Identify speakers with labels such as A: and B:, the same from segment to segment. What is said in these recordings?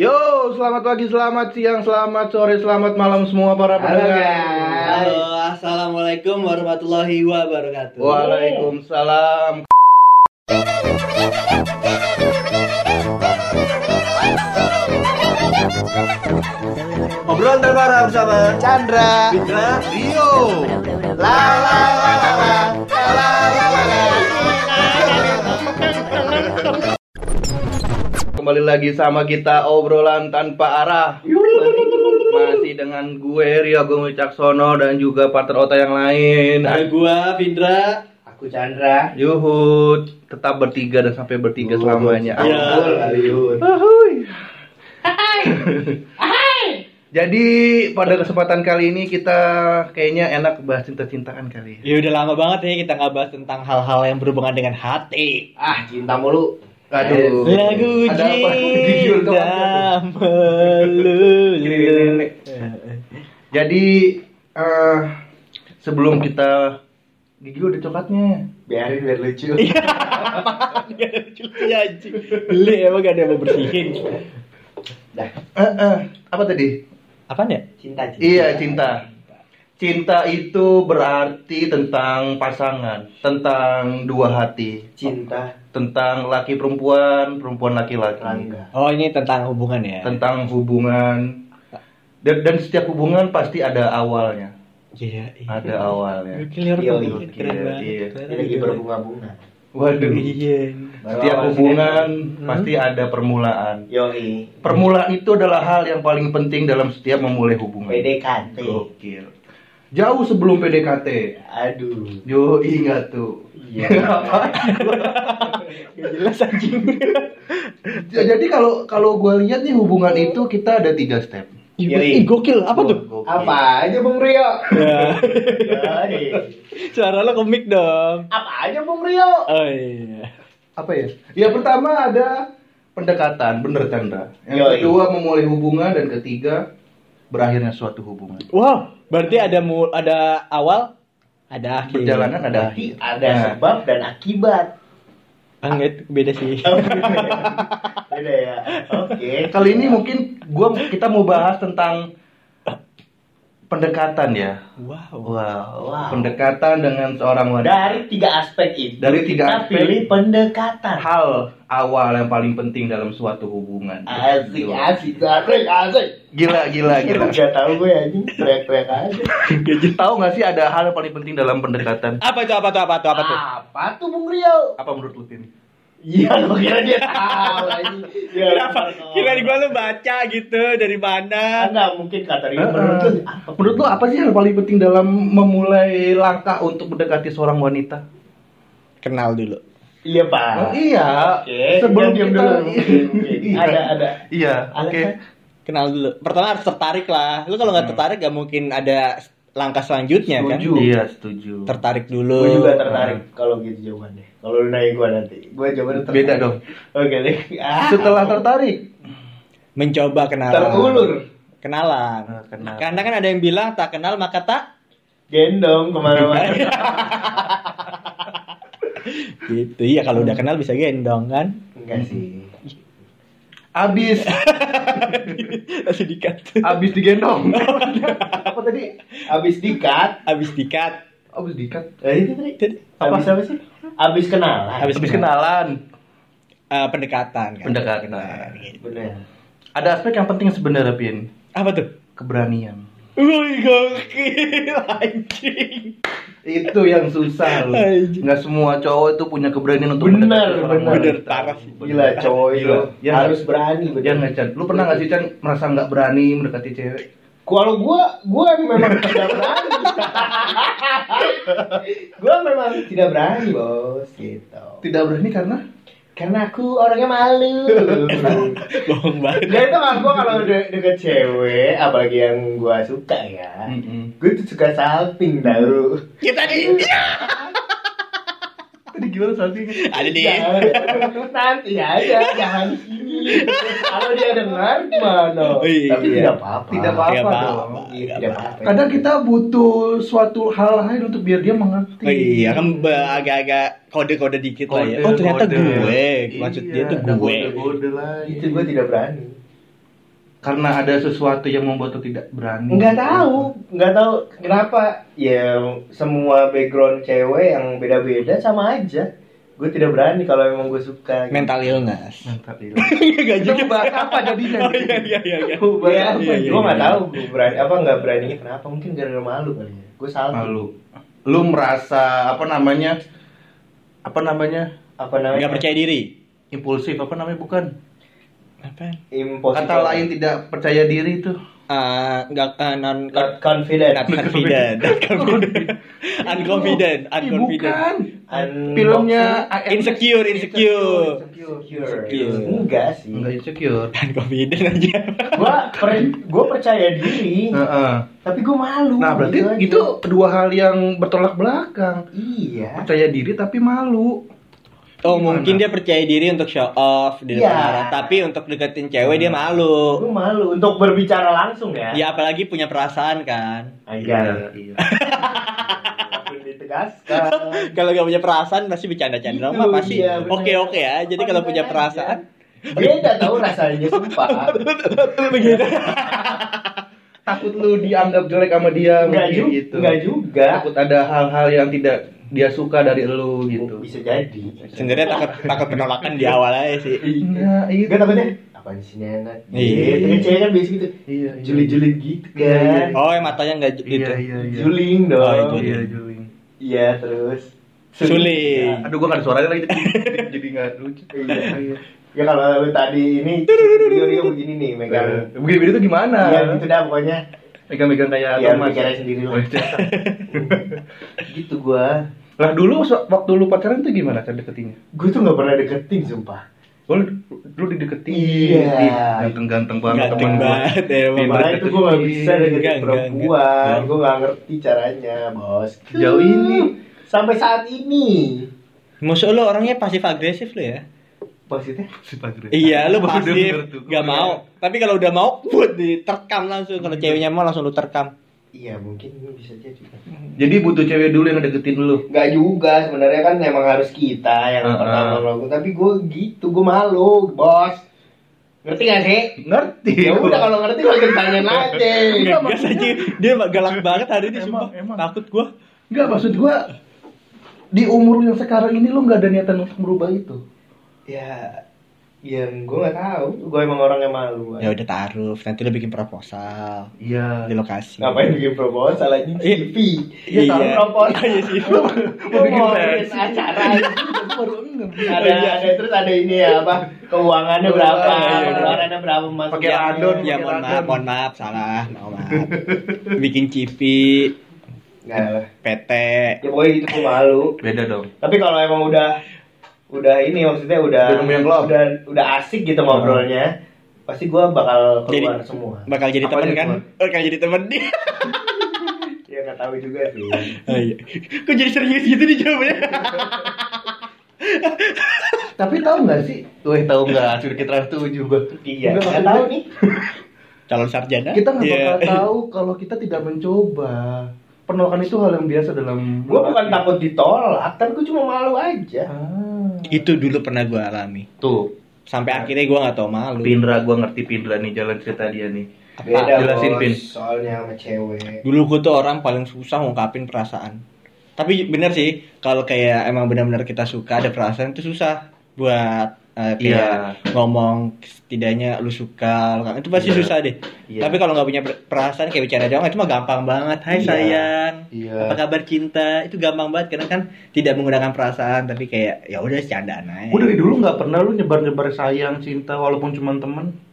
A: Yo, selamat pagi, selamat siang, selamat sore, selamat malam semua para
B: Halo,
A: pendengar.
B: guys.
C: Halo, assalamualaikum warahmatullahi wabarakatuh.
A: Waalaikumsalam.
C: Obrolan terbaru bersama
B: Chandra.
C: Fitra
A: Rio.
B: La la la.
A: Kembali lagi sama kita obrolan tanpa arah. Masih dengan gue Rio Agung Wicaksono dan juga partner Ota yang lain.
C: Ada gua Findra.
B: Aku Chandra.
A: Yuhud tetap bertiga dan sampai bertiga selamanya.
B: Betul, Aliun.
A: Ahuy. Jadi pada kesempatan kali ini kita kayaknya enak bahas cinta-cintaan kali.
C: Ya udah lama banget ya kita nggak bahas tentang hal-hal yang berhubungan dengan hati.
B: Ah, cinta mulu.
A: Aduh.
C: Lagu cinta melulu.
A: Jadi eh sebelum kita gigi ada coklatnya.
B: Biarin biar lucu.
C: Gak ada lucu-lucunya anjing. Beli emang gak ada yang mau bersihin.
B: Dah,
A: Eh, eh, apa tadi?
C: Apaan ya?
B: cinta cinta.
A: Iya, cinta. Cinta itu berarti tentang pasangan, tentang dua hati,
B: Cinta
A: tentang laki perempuan, perempuan laki-laki.
C: Oh ini tentang hubungan ya?
A: tentang hubungan. Dan, dan setiap hubungan pasti ada awalnya.
C: Iya. iya.
A: Ada awalnya.
C: Ya,
B: Iya, iya,
C: keren
A: iya,
C: banget.
A: iya.
C: Keren
B: Ini lagi berbunga-bunga.
A: Waduh.
C: Iya.
A: Setiap hubungan
C: Hmm.
A: pasti ada permulaan.
B: Yoi.
A: Permulaan itu adalah hal yang paling penting dalam setiap memulai hubungan.
B: PDKT.
A: Gokil. Jauh sebelum PDKT.
B: Aduh.
A: Yo, ingat tuh.
B: Iya.
C: Gak jelas anjing.
A: Ja- Jadi kalau kalau gue lihat nih hubungan itu kita ada tiga step.
C: Ih,
B: Yoi.
C: gokil. Apa tuh?
A: Gokil.
B: Apa aja Bung Rio?
C: Ya. Suara lo komik dong.
B: Apa aja Bung Rio?
C: Oh iya.
A: Apa ya? Ya pertama ada pendekatan, bener Chandra. Yang
B: Yoi.
A: kedua memulai hubungan dan ketiga berakhirnya suatu hubungan.
C: Wow, berarti ada mu ada awal, ada akhir.
A: Perjalanan ada akhir.
B: ada
A: Nah,
B: sebab dan akibat.
C: Itu beda sih.
B: Beda ya. Oke.
A: Kali ini mungkin gua kita mau bahas tentang pendekatan ya.
C: Wow.
A: Wow.
B: Wow.
A: Pendekatan dengan seorang wanita.
B: Dari tiga aspek itu.
A: Dari tiga
B: kita
A: aspek.
B: pilih pendekatan.
A: Hal awal yang paling penting dalam suatu hubungan.
B: Asik, asik, asik, asik.
A: Gila, gila, gila.
B: Gak tau gue anjing teriak-teriak aja.
A: Tahu nggak sih ada hal yang paling penting dalam pendekatan?
C: Apa itu? Apa tuh? Apa tuh? Apa tuh?
B: Apa tuh Bung Rio?
A: Apa menurut lu Tin?
B: Iya, gue kira dia tahu anjing. Dia
C: Kenapa? Kira di gua lu baca gitu dari mana?
B: Enggak mungkin kata dia
A: Heeh.
B: menurut lu apa?
A: Menurut lu apa sih hal paling penting dalam memulai langkah untuk mendekati seorang wanita?
C: Kenal dulu.
B: Iya, Pak.
A: Oh, iya.
B: Oke,
A: Sebelum
B: diam
A: kita
B: dulu. Mungkin, mungkin.
A: Iya.
B: Ada, ada.
A: Iya, oke.
B: kan?
C: Kenal dulu. Pertama harus tertarik lah. Lu kalau nggak
A: Hmm.
C: tertarik gak mungkin ada langkah selanjutnya kan?
B: Setuju.
A: Iya, setuju.
C: Tertarik dulu.
B: Gue juga tertarik kalau gitu jawabannya. Kalau lu nanya gue nanti, gue jawabannya tertarik.
A: Beda dong.
B: Oke deh. Ah,
A: Setelah tertarik,
C: Mencoba kenalan.
B: terulur,
C: Kenalan.
A: Nah, kenal.
C: Karena kan ada yang bilang tak kenal maka tak
B: gendong ke mana-mana.
C: gitu. Iya kalau udah kenal bisa gendong kan?
B: Enggak sih.
A: Abis
C: Langsung dikat.
A: abis digendong. apa tadi?
B: Abis dikat,
C: Habis dikat.
A: Abis dikat.
B: eh, itu tadi.
C: Tadi
A: Apa?
B: Abis apa sih? Abis kenalan.
C: Abis
A: Abis kenalan.
C: eh, pendekatan kan.
A: Pendekatan.
C: gitu.
B: Bener.
A: Ada aspek yang penting sebenarnya, Pin.
C: Apa tuh?
A: Keberanian.
C: Wih gokil anjing.
A: Itu yang susah loh. Nggak semua cowok itu punya keberanian untuk.
B: Bener,
C: parah sih.
B: Gila cowok itu
A: Gila. Ya,
B: harus berani
A: Ya
B: bener.
A: nggak Chan? Lu pernah nggak sih Chan merasa nggak berani mendekati cewek?
B: Kalau gua, gua memang tidak berani. gua memang tidak berani, Bos, gitu.
A: Tidak berani karena
B: Karena aku orangnya malu.
C: Bohong banget.
B: Jadi itu kan gua kalau de deket cewek, apalagi yang gua suka ya.
A: Mm-mm.
B: Gue tuh suka salting tau
C: Kita di
A: tadi gimana salting?
C: ada
B: Jangan, nanti aja, jangan di sini. Kalau dia dengar gimana?
C: Oh, iya.
B: Tapi tidak apa-apa.
A: Tidak apa-apa
C: Tidak apa-apa.
B: Iya.
A: Kadang kita butuh suatu hal lain untuk biar dia mengerti.
C: Oh iya kan agak-agak kode-kode dikit lah ya.
A: Kode,
C: Oh ternyata
A: kode.
C: gue. Maksud dia
A: Iya,
C: tuh
A: ada
C: gue.
A: Kode-kode lagi.
B: itu gue tidak berani.
A: Karena ada sesuatu yang membuat lu tidak berani.
B: Nggak tahu, nggak tahu kenapa. Ya semua background cewek yang beda-beda sama aja. Gue tidak berani kalau emang gue suka. gitu.
C: Mental illness.
A: Mantap iya.
C: Enggak
A: Kita bahas apa jadinya?
C: Oh iya iya iya. iya.
B: Iya,
C: Iya, iya,
B: gue nggak
C: iya.
B: tahu gue berani apa nggak beraninya kenapa? Mungkin gara-gara malu kali ya. Gue salah.
A: Malu. Lu merasa apa namanya? Apa namanya?
B: Apa namanya?
C: Enggak percaya diri.
A: Impulsif apa namanya bukan?
C: Apa?
B: Impossible.
A: Kata lain tidak percaya diri itu.
C: Ah, enggak ah, non
B: Not confident.
C: not confident, not confident, unconfident, unconfident.
B: Un-
A: Filmnya I Am
C: insecure, insecure,
B: Insecure.
C: Insecure.
B: Enggak sih.
A: Enggak insecure.
C: unconfident aja.
B: Gua per- gua percaya diri,
A: Heeh.
B: tapi gua malu.
A: Nah, berarti
B: gitu aja.
A: itu kedua hal yang bertolak belakang.
B: Iya.
A: Percaya diri tapi malu.
C: Oh
A: Gimana?
C: mungkin dia percaya diri untuk show off di depan
B: Iya.
C: orang, tapi untuk deketin cewek dia malu.
B: Gua malu untuk berbicara langsung ya.
C: Ya apalagi punya perasaan kan.
A: Iya.
B: Makin ditegaskan.
C: Kalau gak punya perasaan pasti bercanda-canda
B: Itu,
C: mah pasti
B: iya,
C: oke oke ya. Jadi kalau punya perasaan
B: Beda tahu rasanya sumpah.
C: begitu.
A: Takut lu dianggap jelek sama dia
B: Enggak juga,
A: gitu.
B: enggak juga.
A: Takut ada hal-hal yang tidak dia suka dari lu gitu.
B: Bisa jadi.
C: Sebenarnya takut takut penolakan di awal aja sih.
A: Nah, iya.
B: Enggak takutnya apa sih ini enak?
C: Iya.
B: Gitu kan cewek kan biasa gitu.
A: Iya, iya.
B: Julit-julit gitu
A: Iya, iya.
B: kan.
C: Oh, yang matanya enggak
A: Iya,
C: gitu.
A: iya, iya.
B: Juling dong.
C: Oh, itu
A: Iya, Juling.
B: Iya, terus
C: Suling.
A: Aduh, gua gak ada suaranya lagi jadi- jadi gak lucu.
B: Iya. Ya kalau lu tadi ini Rio Rio begini nih megang.
A: Begini-begini tuh gimana?
B: Iya gitu dah pokoknya.
A: Megang-megang kayak
B: Iya,
A: Thomas.
B: aja sendiri lah.
A: Oh, iya.
B: Gitu gua.
A: Lah dulu waktu lu pacaran tuh gimana cara deketinnya?
B: Gue tuh nggak pernah deketin sumpah.
A: Oh, lu, lu dideketin.
B: Iya.
A: Ganteng-ganteng banget
C: Ganteng
A: teman gua.
C: banget ya.
B: Makanya itu gue nggak bisa
A: deketin.
B: perempuan. Gue nggak ngerti caranya, bos.
A: Jauh ini.
B: Sampai saat ini.
C: Musuh lu orangnya pasif agresif lu ya?
B: Maksudnya?
C: Iya, lu pasif,
A: tuh.
C: gak mau. Tapi kalau udah mau, buat diterkam langsung. Kalau ceweknya mau langsung lu terkam.
B: Iya mungkin bisa jadi.
A: Jadi butuh cewek dulu yang deketin lu.
B: Gak juga sebenarnya kan emang harus kita yang
A: Uh-uh.
B: pertama melakukan. Tapi gue gitu, gue malu, bos. Ngerti gak sih?
A: Ngerti.
B: Ya udah kalau ngerti kalau ditanyain aja.
C: Gas aja. Dia galak banget hari ini
A: Emang-
C: sumpah.
A: emang.
C: Takut gua.
A: Enggak maksud gua di umur yang sekarang ini lu nggak ada niatan untuk merubah itu.
B: Ya, yang gue nggak tahu. Gue emang orang yang malu.
C: Ya udah taruh, nanti lu bikin proposal
A: Iya.
C: di lokasi.
B: Ngapain bikin proposal aja
C: Iya.
B: CV?
C: Iya.
B: taruh proposal.
C: Iya sih.
B: Mau
A: bikin
B: acara.
A: baru enggak.
B: ada
C: Iya.
B: ada terus ada ini ya apa keuangannya berapa
A: Iya, iya.
B: pengeluarannya berapa masuk
A: Pakai radon.
C: Ya mohon maaf, mohon maaf, salah, mohon maaf. Bikin CV,
B: nggak lah
C: PT.
B: ya pokoknya gitu gue malu
A: Beda dong.
B: tapi kalau emang udah udah ini maksudnya udah
A: Udah
B: udah udah asik gitu ngobrolnya pasti gue bakal keluar
C: Jadi-
B: semua
C: Bakal jadi
A: dia
C: kan?
A: keluar?
C: Bakal jadi temen dia.
B: ya nggak tahu juga sih
C: Oh iya. Kok jadi serius gitu nih jawabnya?
A: Tapi tahu nggak sih? Weh tahu nggak? Sudah kita tujuh gua.
B: iya
A: Enggak,
B: nggak tahu nih
C: Calon sarjana?
A: Kita nggak
C: Iya.
A: bakal tahu kalau kita tidak mencoba. Penolakan itu hal yang biasa dalam.
B: gue bukan takut ditolak tapi gue cuma malu aja
A: Ah.
C: Itu dulu pernah gua alami.
A: Tuh,
C: Sampai akhirnya gua nggak tahu malu.
A: Pindra gua ngerti Pindra nih jalan cerita dia nih.
B: beda
A: Jelasin,
B: bos
A: Pin.
B: soalnya sama cewek
C: Dulu gua tuh orang paling susah ngungkapin perasaan. Tapi bener sih, kalau kayak emang benar-benar kita suka ada perasaan itu susah buat eh, kayak ngomong setidaknya lu suka, lu kangen. itu pasti
A: Iya.
C: susah deh.
A: Iya.
C: Tapi kalau nggak punya per- perasaan kayak bercanda doang itu mah gampang banget. Hai
B: Iya.
C: sayang,
A: Iya.
C: apa kabar cinta? Itu gampang banget karena kan tidak menggunakan perasaan tapi kayak ya udah candaan aja.
A: Gue dari dulu nggak pernah lu nyebar-nyebar sayang, cinta walaupun cuma temen.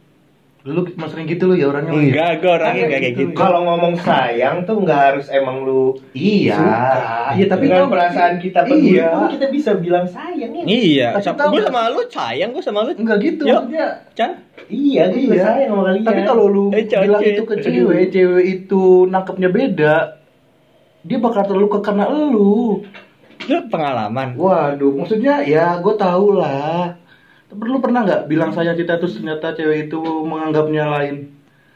A: Dulu mas sering gitu lu ya orangnya. lu ya?
C: Enggak, gue orangnya enggak kayak
A: gitu.
C: gitu.
B: kalau ngomong sayang tuh nggak harus emang lu
A: Iya.
B: suka.
A: Iya tapi
B: dengan
A: kan-
B: perasaan kita peduli
A: Iya.
B: pun kita bisa bilang sayang ya.
C: Iya, gue sama lu sayang, gue sama lu
A: Enggak gitu
C: Yuk.
A: maksudnya.
C: Chan.
B: Iya, gue juga
A: Iya.
B: sayang sama kalian.
A: Tapi kalau lu
C: Eh,
A: bilang itu ke cewek, cewek itu nangkepnya beda, dia bakal terluka karena lu.
C: Lu pengalaman.
A: Waduh, maksudnya ya gue tau lah. Tapi lu pernah nggak bilang sayang cinta terus ternyata cewek itu menganggapnya lain?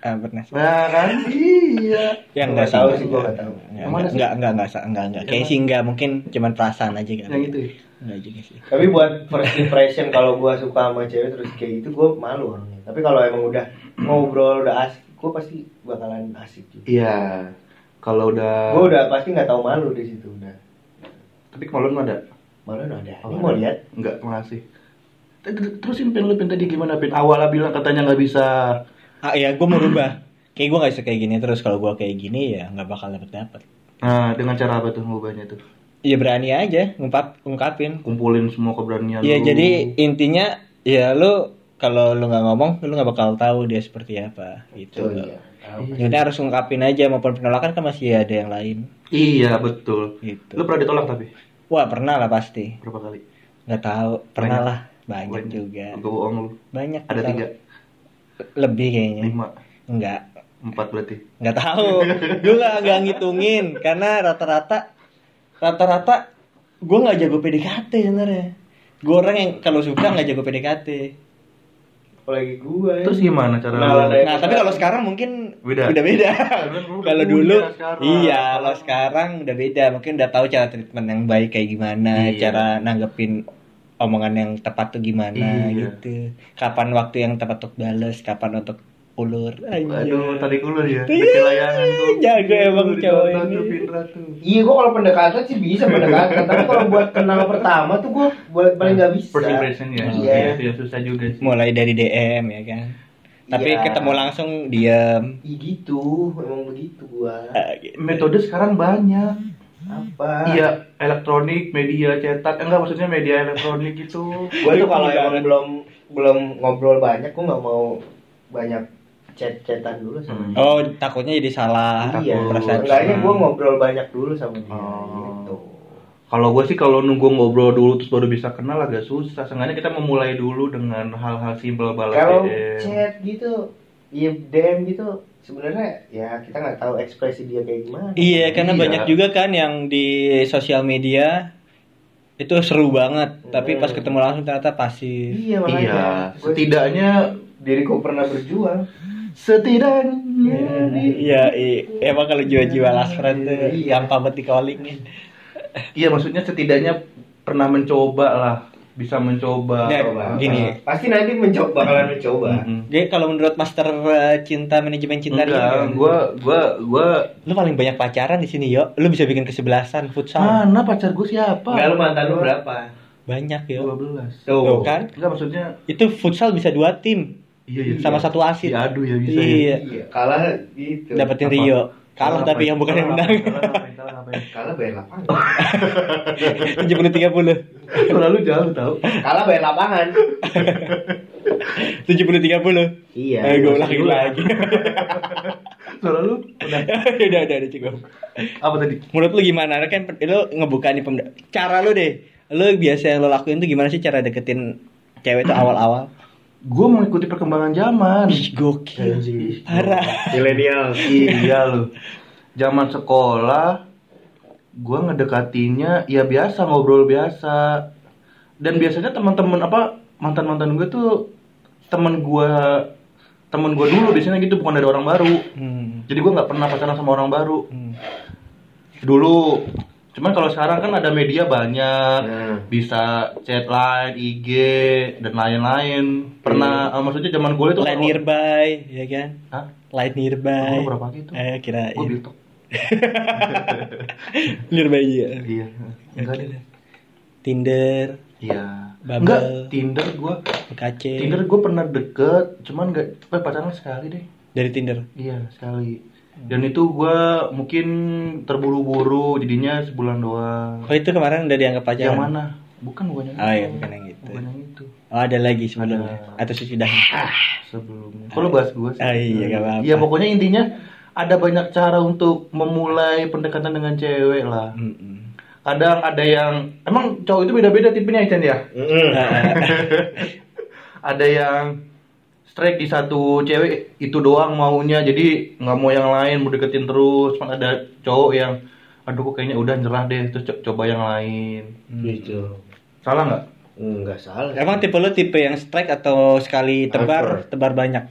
C: Ah, pernah.
A: Nah kan, iya
C: Ya enggak
B: nggak
C: sih.
B: tahu sih, gua nggak tahu.
C: Enggak,
A: Yang mana sih?
C: enggak, enggak, enggak, enggak, enggak, enggak. Kayak sih enggak, mungkin cuman perasaan aja kan.
A: yang itu ya
C: Enggak juga sih.
B: Tapi buat first impression kalau gua suka sama cewek terus kayak gitu gua malu orangnya. Tapi kalau emang udah ngobrol udah asik, gua pasti bakalan asik juga.
A: iya kalau udah
B: Gua udah pasti nggak tahu malu di situ udah.
A: tapi kemaluan ada
B: Malu udah ada.
A: Oh,
B: Ini mau lihat?
A: Enggak, makasih. Terusin pin lu pin tadi gimana pin? Awalnya bilang katanya nggak bisa.
C: Ah iya, gue mau rubah. Kayak gue gak bisa kayak gini terus kalau gue kayak gini ya nggak bakal dapet dapet.
A: Nah, dengan cara apa tuh ngubahnya tuh?
C: Ya berani aja ngungkap ungkapin.
A: Kumpulin semua keberanian
C: Ya
A: lu.
C: jadi intinya ya lu kalau lu nggak ngomong lu nggak bakal tahu dia seperti apa gitu.
B: Oh iya.
C: Jadi harus ungkapin aja maupun penolakan kan masih ada yang lain
A: Iya, betul.
C: gitu.
A: Lu pernah ditolak tapi
C: Wah pernah lah pasti.
A: berapa kali?
C: Nggak tahu pernah
A: Banyak.
C: lah banyak, juga.
A: Gue bohong lu.
C: Banyak.
A: Ada tiga,
C: Lebih kayaknya.
A: lima,
C: Enggak.
A: empat berarti.
C: nggak tahu gue nggak nggak ngitungin karena rata-rata rata-rata gue nggak jago PDKT sebenarnya gue orang yang kalau suka nggak jago PDKT
B: Apalagi gua ya.
A: Terus gimana cara
B: Kenalan
A: lu?
C: nah tapi kalau sekarang mungkin
A: Beda.
C: udah beda
A: Lu
C: kalau dulu
A: punya sekarang.
C: iya kalau sekarang udah beda mungkin udah tahu cara treatment yang baik kayak gimana
A: Iya.
C: cara nanggepin omongan yang tepat tuh gimana
A: Iya.
C: gitu kapan waktu yang tepat untuk balas kapan untuk ulur
A: Aduh, tadi kulur ya.
C: Iya,
A: layangan tuh.
C: jago emang
A: Tuh,
C: cowok ini.
B: Iya, gua kalau pendekatan sih bisa pendekatan, tapi kalau buat kenal pertama tuh gua buat paling nggak bisa.
A: First impression ya.
B: Iya.
A: Itu yang susah juga sih.
C: mulai dari DM ya kan tapi
B: Iya.
C: ketemu langsung diam
B: Iya gitu, emang begitu gua.
C: Ah, gitu.
A: Metode sekarang banyak.
B: Apa?
A: Iya, elektronik, media cetak. Enggak maksudnya media elektronik gitu.
B: Gua tuh kalau emang belum belum ngobrol banyak, gua nggak mau banyak chat-chatan dulu sama
A: Hmm.
B: dia.
C: oh takutnya jadi salah
B: iya, enggaknya gua ngobrol banyak dulu sama dia
A: Oh.
B: gitu.
A: Kalau gue sih kalau nunggu ngobrol dulu terus baru bisa kenal agak susah. Sengaja kita memulai dulu dengan hal-hal simpel balas
B: Kalau
A: DM.
B: chat gitu, iya DM gitu, sebenarnya ya kita nggak tahu ekspresi dia kayak gimana.
C: iya karena
A: Iya.
C: banyak juga kan yang di sosial media itu seru banget tapi pas
B: Hmm.
C: ketemu langsung ternyata pasif
B: Iya makanya.
A: Iya, setidaknya
B: diriku pernah berjuang.
A: setidaknya
C: iya iya emang kalau jiwa-jiwa last friend tuh
B: Iya.
C: gampang banget di calling
A: Iya, maksudnya setidaknya pernah mencoba lah, bisa mencoba.
C: Ya,
B: Coba.
C: gini.
B: Pasti nanti mencoba bakalan mencoba.
A: Mm-mm.
C: jadi kalau menurut master eh, cinta manajemen cinta dia,
A: Enggak, gua gua gua
C: lu paling banyak pacaran di sini yo lu bisa bikin kesebelasan futsal
A: mana pacar gue siapa?
B: Enggak lu mantan lu berapa?
C: banyak yo
A: 12.
C: Tuh kan
A: Enggak maksudnya
C: itu futsal bisa dua tim
A: iya iya.
C: sama satu asit
A: Diadu ya bisa.
C: Iya.
B: Iya, kalah gitu.
C: dapetin
A: Apa?
C: Rio kalah tapi yang bukan yang menang?
A: Kalah
B: bayar lapangan.
C: tujuh puluh tiga puluh
A: Selalu jauh tahu.
B: kalah bayar lapangan.
C: tujuh puluh tiga puluh
B: Iya.
C: eh gue
B: dulu.
C: lagi
A: Selalu udah
C: udah udah udah cukup
A: apa tadi?
C: menurut lu gimana Lu kan lu ngebuka nih pemda cara lu deh lu biasa yang lu lakuin tuh gimana sih cara deketin cewek tuh awal-awal
A: Gue mengikuti perkembangan zaman.
C: Ih, gokil parah
B: Milenial.
A: iya loh. Zaman sekolah gue ngedekatinya ya biasa ngobrol biasa. Dan biasanya teman-teman apa mantan-mantan gue tuh temen gue temen gue dulu biasanya gitu bukan dari orang baru.
C: hmm.
A: Jadi gue nggak pernah pacaran sama orang baru
C: Hmm.
A: dulu. Cuman kalau sekarang kan ada media banyak,
B: Nah.
A: bisa chat line, IG dan lain-lain. Pernah, eh, maksudnya zaman gue itu
C: Line nearby ya kan
A: Hah?
C: Line nearby
A: Oh, berapa gitu?
C: eh kira
A: Gue biltok.
C: nearby juga
A: Iya. Enggak deh.
C: Tinder
A: Iya.
C: Bumble.
A: Enggak, Tinder gue
C: PKC
A: Tinder gue pernah deket, cuman enggak eh, pacaran sekali deh.
C: dari Tinder
A: Iya, sekali. Dan itu gue mungkin terburu-buru, jadinya sebulan doang.
C: oh itu kemarin udah dianggap pacaran
A: Yang mana? Bukan, bukan yang
C: Oh,
A: itu.
C: iya, bukan yang itu.
A: Bukan yang itu.
C: oh ada lagi sebelumnya
A: Ada.
C: atau sudah
A: Sebelumnya. Kalau bahas gue sih.
C: Ah, iya, gak apa-apa.
A: Iya, pokoknya intinya ada banyak cara untuk memulai pendekatan dengan cewek lah.
C: Mm-mm.
A: Kadang ada yang emang cowok itu beda-beda tipenya ya. ada yang strike di satu cewek itu doang maunya jadi nggak mau yang lain mau deketin terus Cuman ada cowok yang aduh kok kayaknya udah nyerah deh terus co- coba yang lain
B: Gitu.
A: salah nggak
B: Enggak salah.
C: Emang tipe lu tipe yang strike atau sekali tebar
B: Hyper.
C: tebar banyak?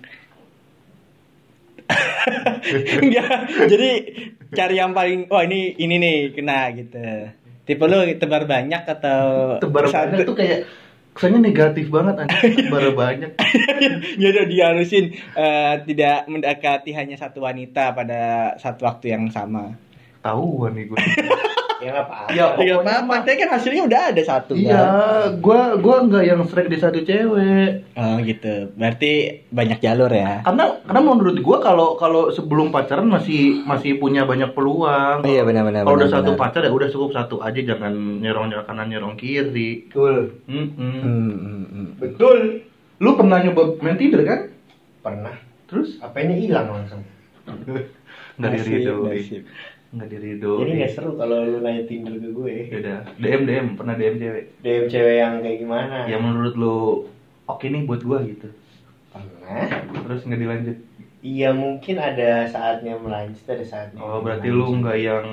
C: Enggak. Jadi cari yang paling wah ini ini nih kena gitu. Tipe lu tebar banyak atau
A: Tebar
C: satu?
A: banyak tuh kayak kesannya negatif banget anjing. Tebar banyak.
C: ya udah diharusin eh, tidak mendekati hanya satu wanita pada satu waktu yang sama.
A: Tahuan nih gue.
B: Ya nggak apa-apa.
A: Ya,
C: Ya apa tapi kan hasilnya udah ada satu.
A: Iya,
C: kan?
A: gua gua nggak yang strike di satu cewek.
C: Oh gitu. Berarti banyak jalur ya.
A: Karena karena menurut gua kalau kalau sebelum pacaran masih masih punya banyak peluang.
C: Iya benar-benar.
A: Kalau udah
C: benar,
A: satu
C: benar.
A: pacar ya udah cukup satu aja jangan nyerong nyerong kanan nyerong kiri.
B: Betul.
A: Mm-mm.
C: Hmm, hmm, hmm.
B: Betul.
A: Lu pernah nyoba main Tinder kan?
B: Pernah.
A: Terus
B: Apanya hilang langsung.
A: nggak diridoi.
C: nasib.
A: Nggak diridoi.
B: Jadi nggak seru kalau lu nanya Tinder ke gue.
A: Beda. DM DM pernah DM cewek.
B: DM cewek yang kayak gimana?
A: Yang menurut lu oke nih buat gua gitu.
B: Pernah.
A: Terus nggak dilanjut.
B: Iya mungkin ada saatnya melanjut, ada saatnya.
A: Oh berarti
B: melanjut.
A: lu nggak yang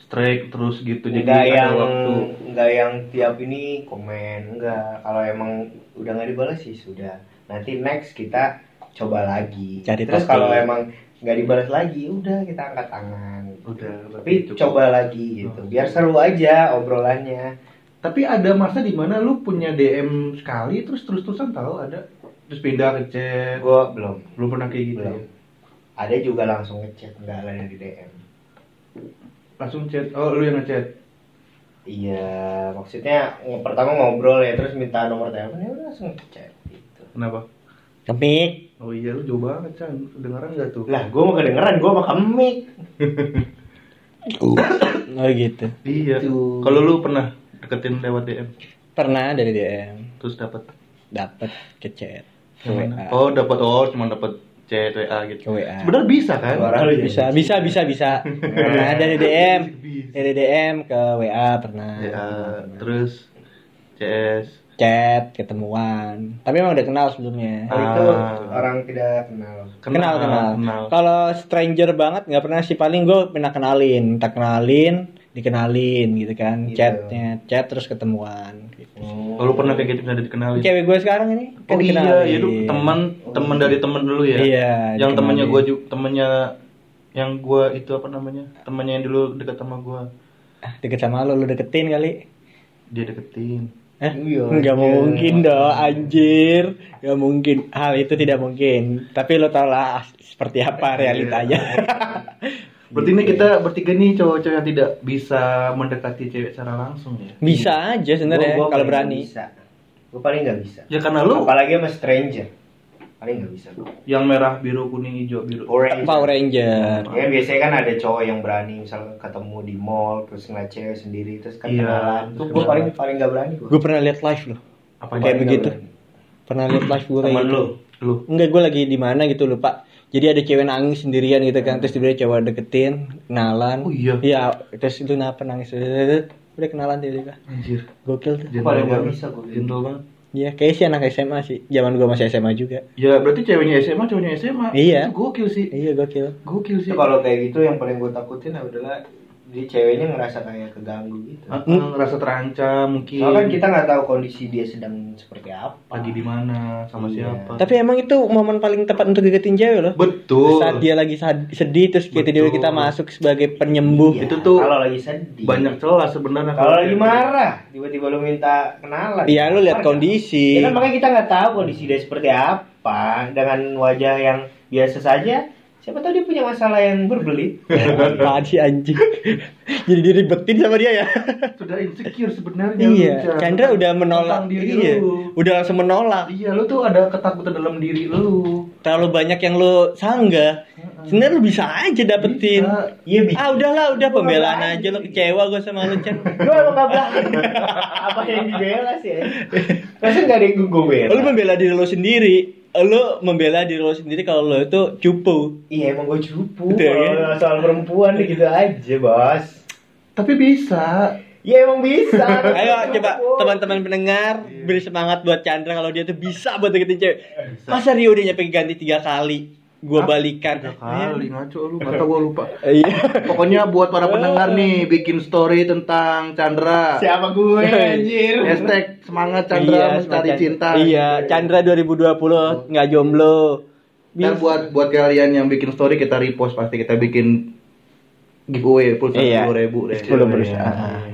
A: strike terus gitu jadi
B: nggak
A: ada
B: yang
A: waktu.
B: nggak yang tiap ini komen enggak kalau emang udah nggak dibalas sih sudah nanti next kita coba lagi
C: Cari
B: terus kalau emang nggak dibalas lagi udah kita angkat tangan
A: Udah.
B: tapi
A: berarti cukup.
B: coba lagi gitu biar seru aja obrolannya
A: Tapi ada masa di mana lu punya DM sekali terus terus terusan tahu ada terus pindah ke chat.
B: gua belum
A: Belum pernah kayak gitu.
B: belum
A: ya?
B: ada juga langsung ngechat nggak ada yang di DM
A: Langsung chat. Oh, lu yang ngechat.
B: iya maksudnya pertama ngobrol ya terus minta nomor telepon ya udah langsung ngechat gitu
A: Kenapa?
C: Kemik.
A: Oh iya lu jauh banget, Chan. Kedengeran gak tuh?
B: lah gua mau kedengeran gua mau kemik
C: Oh gitu.
A: Iya.
B: Gitu.
A: Kalau lu pernah deketin lewat DM
C: Pernah dari DM
A: terus dapat
C: dapat ke chat.
A: Oh, dapat oh cuma dapat chat WA
C: Ke
A: gitu.
C: WA.
A: Sebenarnya bisa kan?
B: Lu jadi
C: Bisa, bisa, bisa, bisa. Pernah dari DM,
A: Bisa.
C: dari DM ke WA pernah.
A: Ya, terus CS.
C: Chat, ketemuan. Tapi emang udah kenal sebelumnya.
B: Kalau itu
A: Ah.
B: orang tidak kenal.
C: Kenal, kenal.
A: kenal.
C: Kalau stranger banget nggak pernah sih paling gue pernah kenalin, tak kenalin, dikenalin gitu kan,
B: Gitu.
C: chatnya, chat terus ketemuan. Gitu.
A: Oh, lu pernah kayak gitu pernah dikenalin?
C: Cewek gue sekarang ini kan
A: Oh iya,
C: dikenalin.
A: ya lu teman teman dari temen dulu ya.
C: Iya.
A: Yang temennya
C: dikenalin.
A: gua juga temennya yang gua itu apa namanya? Temennya yang dulu dekat sama gua.
C: Ah, deket sama lo, lu deketin kali.
A: Dia deketin.
C: Eh,
B: Iya,
C: nggak
B: iya.
C: mungkin dong, anjir. Nggak mungkin. Hal itu tidak mungkin. Tapi lo tau lah seperti apa realitanya.
A: Berarti ini kita bertiga nih cowok-cowok yang tidak bisa mendekati cewek secara langsung ya.
C: Bisa aja sebenarnya kalau berani.
B: Bisa. Gue paling nggak bisa.
A: Ya karena lu
B: Apalagi sama stranger. Paling nggak bisa.
A: yang merah, biru, kuning, hijau, biru.
B: Orange.
C: Power Ranger.
B: Ya biasanya kan ada cowok yang berani misalnya ketemu di mall terus ngeliat cewek sendiri terus kan
A: Iya,
B: kenalan. Tuh gue paling paling nggak berani gue.
C: Gue pernah lihat live loh.
A: Apa
C: Kayak begitu.
B: berani.
C: Pernah lihat live gue kayak
B: Temen
C: gitu.
B: lu.
A: Lu.
C: Enggak, gue lagi di mana gitu lupa. Jadi ada cewek nangis sendirian gitu kan, terus tiba-tiba cowok deketin, kenalan.
A: Oh iya.
C: Iya, terus itu kenapa nangis? Udah kenalan tiba-tiba.
A: Anjir.
C: Gokil tuh.
B: Paling nggak
A: banget.
B: bisa gua.
A: Gentle banget.
C: Iya, kayak sih anak SMA sih. Zaman gua masih SMA juga.
A: Ya berarti ceweknya SMA, cowoknya SMA.
C: Iya.
A: Itu gokil sih.
C: Iya, gokil.
A: Gokil sih.
B: Kalau kayak gitu yang paling gue takutin adalah di ceweknya ngerasa kayak keganggu gitu.
A: Ah, ngerasa terancam mungkin.
B: Soalnya kan kita nggak tahu kondisi dia sedang seperti apa.
A: lagi di mana sama
B: Iya.
A: siapa.
C: Tapi emang itu momen paling tepat untuk deketin cewek loh.
A: betul.
C: Saat dia lagi sedih terus kita
A: Betul.
C: kita masuk sebagai penyembuh.
B: Iya,
A: itu tuh
B: kalau lagi sedih.
A: banyak celah sebenarnya
B: Kalau lagi
A: kayak
B: marah, tiba-tiba lu minta kenalan.
C: Iya, lu lihat kondisi.
B: Ya kan makanya kita nggak tahu kondisi dia seperti apa dengan wajah yang biasa saja. Siapa tahu dia punya masalah yang berbelit.
C: Apaan sih anjing? Jadi diribetin sama dia ya.
A: Sudah insecure sebenarnya.
C: iya,
A: lu, Chan.
C: Chandra udah menolak.
A: Diri
C: Iya.
A: lu.
C: Udah langsung menolak.
A: Iya, lu tuh ada ketakutan dalam diri lu.
C: Terlalu banyak yang lu sanggah. Sebenarnya lu bisa aja dapetin.
A: Bisa.
B: Iya bisa.
C: Ah udahlah, udah
B: Gua
C: pembelaan aja lu kecewa gue sama lu Chan.
B: Gue emang gak berani. apa yang dibela sih ya? Masa gak ada yang gue bela?
C: Lu membela diri lu sendiri. Lu membela diri lu sendiri kalau lu itu cupu.
B: Iya emang gue cupu.
C: Betul, ya?
B: Kalau soal perempuan nih gitu aja bos.
A: Tapi bisa.
B: Iya emang bisa.
C: Ayo coba teman-teman pendengar beri semangat buat Chandra kalau dia tuh bisa buat deketin cewek. Masa Rio udah nyampe ganti tiga kali? Gua
A: Hah?
C: balikan.
A: Tiga kali ngaco lu, tahu gua lupa.
C: Iya.
A: Pokoknya buat para pendengar nih bikin story tentang Chandra.
B: Siapa gue anjir?
A: Hashtag semangat Chandra mencari
C: semangat.
A: cinta.
C: Iya, Chandra 2020 nggak jomblo.
A: Ntar buat buat kalian yang bikin story kita repost pasti kita bikin giveaway pulsa
C: Iya.
A: sepuluh ribu deh.
C: Sepuluh berusaha.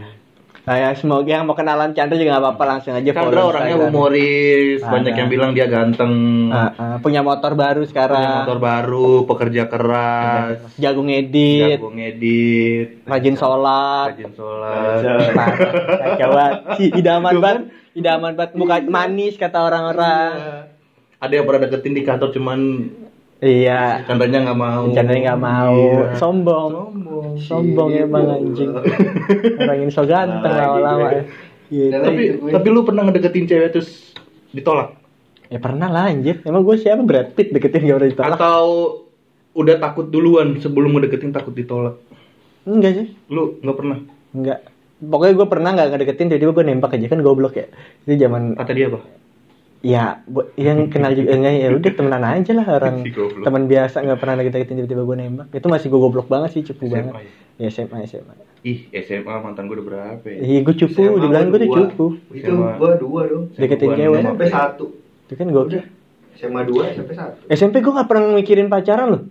C: Nah, ya, semoga yang mau kenalan Chandra juga nggak apa-apa langsung aja
A: Chandra orangnya
C: Instagram.
A: humoris,
C: Ada.
A: banyak yang bilang dia ganteng,
C: Ah, ah, punya motor baru
A: punya
C: sekarang.
A: motor baru, pekerja keras,
C: Jago ngedit,
A: jago ngedit,
C: rajin sholat.
A: rajin sholat.
C: Parah, Kacau banget. Si idaman banget, idaman banget. Muka manis kata orang-orang.
A: Ada yang pernah deketin di kantor cuman
C: Iya.
A: Chandra-nya nggak mau.
C: Chandra nggak mau.
A: Iya.
C: Sombong.
A: Sombong.
C: Sombong emang anjing. Orang ini so ganteng lama-lama
B: gue.
C: ya. Gitu.
A: Tapi tapi lu pernah ngedeketin cewek terus ditolak?
C: Ya pernah lah anjir. Emang gue siapa Brad Pitt deketin gak udah ditolak?
A: Atau udah takut duluan sebelum ngedeketin takut ditolak?
C: Enggak sih.
A: Lu nggak pernah?
C: Enggak. Pokoknya gue pernah nggak ngedeketin tiba-tiba gue nembak aja kan goblok ya. Itu zaman
A: Kata dia apa?
C: Ya bu- yang kenal juga enggak ya udah temenan aja lah orang teman biasa nggak pernah deketin tiba-tiba gue nembak. Itu masih gue goblok banget sih cupu
A: SMA
C: banget.
A: ya?
C: Ya SMA SMA.
A: Ih, SMA mantan gue udah berapa ya?
C: Iya gue cupu,
B: SMA
C: dibilang gue tuh cupu.
B: Itu gua dua dong.
C: Deketin cewek.
B: Sampai satu.
C: Itu kan gue
B: Udah. SMA dua sampai satu.
C: SMP gue nggak pernah mikirin pacaran loh.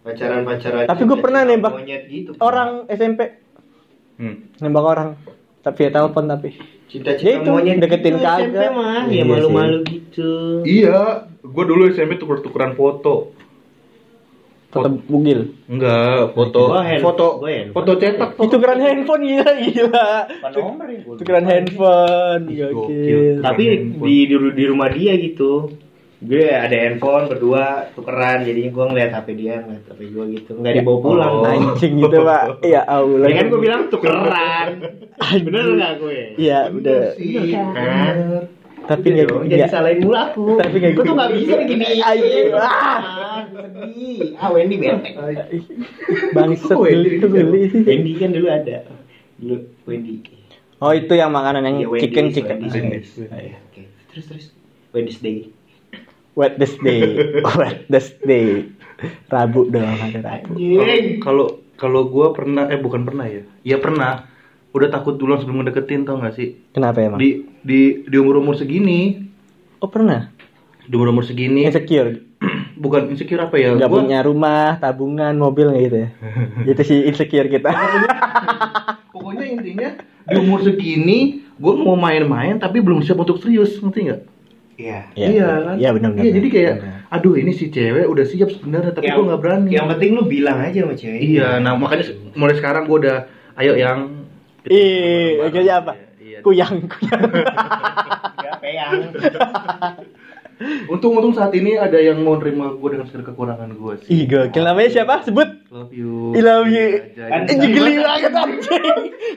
B: Pacaran-pacaran.
C: Tapi gua pernah nembak
B: monyet gitu.
C: Orang SMP
A: Hmm.
C: nembak orang tapi via telepon tapi.
B: Cinta-cinta
C: Ya itu,
B: monyet
C: deketin
B: gitu, SMP
C: kagak.
B: mah.
C: Iya
B: Ya malu-malu gitu.
A: Iya, gue dulu SMP tuker-tukeran foto.
C: Foto bugil.
A: Enggak, foto
B: Gua hand-
A: foto
B: gua handphone.
A: foto cetak
C: Itu keren handphone gila gila.
B: ya
C: Itu keren handphone.
A: Ih,
C: Gokil.
A: gokil.
B: Tapi
A: handphone.
B: di di rumah dia gitu. Gue ada handphone berdua tukeran jadinya gue ngeliat HP dia ngeliat HP gue gitu. Nggak dibawa pulang.
A: Oh.
C: Anjing gitu pak. Ya Allah.
B: ya kan gue bilang tukeran. Bener nggak gue?
C: Iya udah.
B: Iya kan?
C: Tapi nggak
B: dong, jadi salahin mulu aku.
C: Tapi nggak
B: gue tuh
C: gitu.
B: nggak bisa nih gini
C: Anjing, ah.
B: sedih. ah Wendy bete
C: Bangsat
A: Oh,
C: geli itu geli. Sih.
B: Wendy kan dulu ada. Dulu Wendy.
C: Oh itu yang makanan yang
B: Iya,
C: chicken chicken.
B: Wendy's,
A: Wendy's.
B: Oke terus terus. Wendy's Day
C: Wet this day. Wet this day. Rabu doang ada Rabu.
A: Kalau kalau gue pernah eh bukan pernah ya. Iya pernah. Udah takut duluan sebelum ngedeketin tau gak sih?
C: Kenapa emang?
A: Di di di umur umur segini,
C: Oh pernah.
A: di umur umur segini
C: Insecure.
A: bukan insecure apa ya?
C: Gak
A: Gua-
C: punya rumah, tabungan, mobil gitu ya? itu sih insecure kita.
A: Pokoknya intinya di umur segini gue mau main-main tapi belum siap untuk serius, ngerti nggak?
B: Iya
A: iya kan?
C: Iya benar benar.
A: Iya jadi kayak,
C: Benar.
A: aduh ini si cewek udah siap sebenarnya tapi gue nggak berani.
B: Yang penting lu bilang aja sama cewek.
A: Iya, nah makanya mulai sekarang gue udah, ayo yang.
C: Ih, akhirnya apa?
A: Iya.
C: Kuyang, kuyang.
B: Ya, peyang.
A: Untung-untung saat ini ada yang mau nerima gue dengan segala kekurangan gue sih.
C: Ih, gokil namanya siapa? Sebut.
A: Love you.
C: I love you.
B: Kan-
C: Anjing geli banget anjing.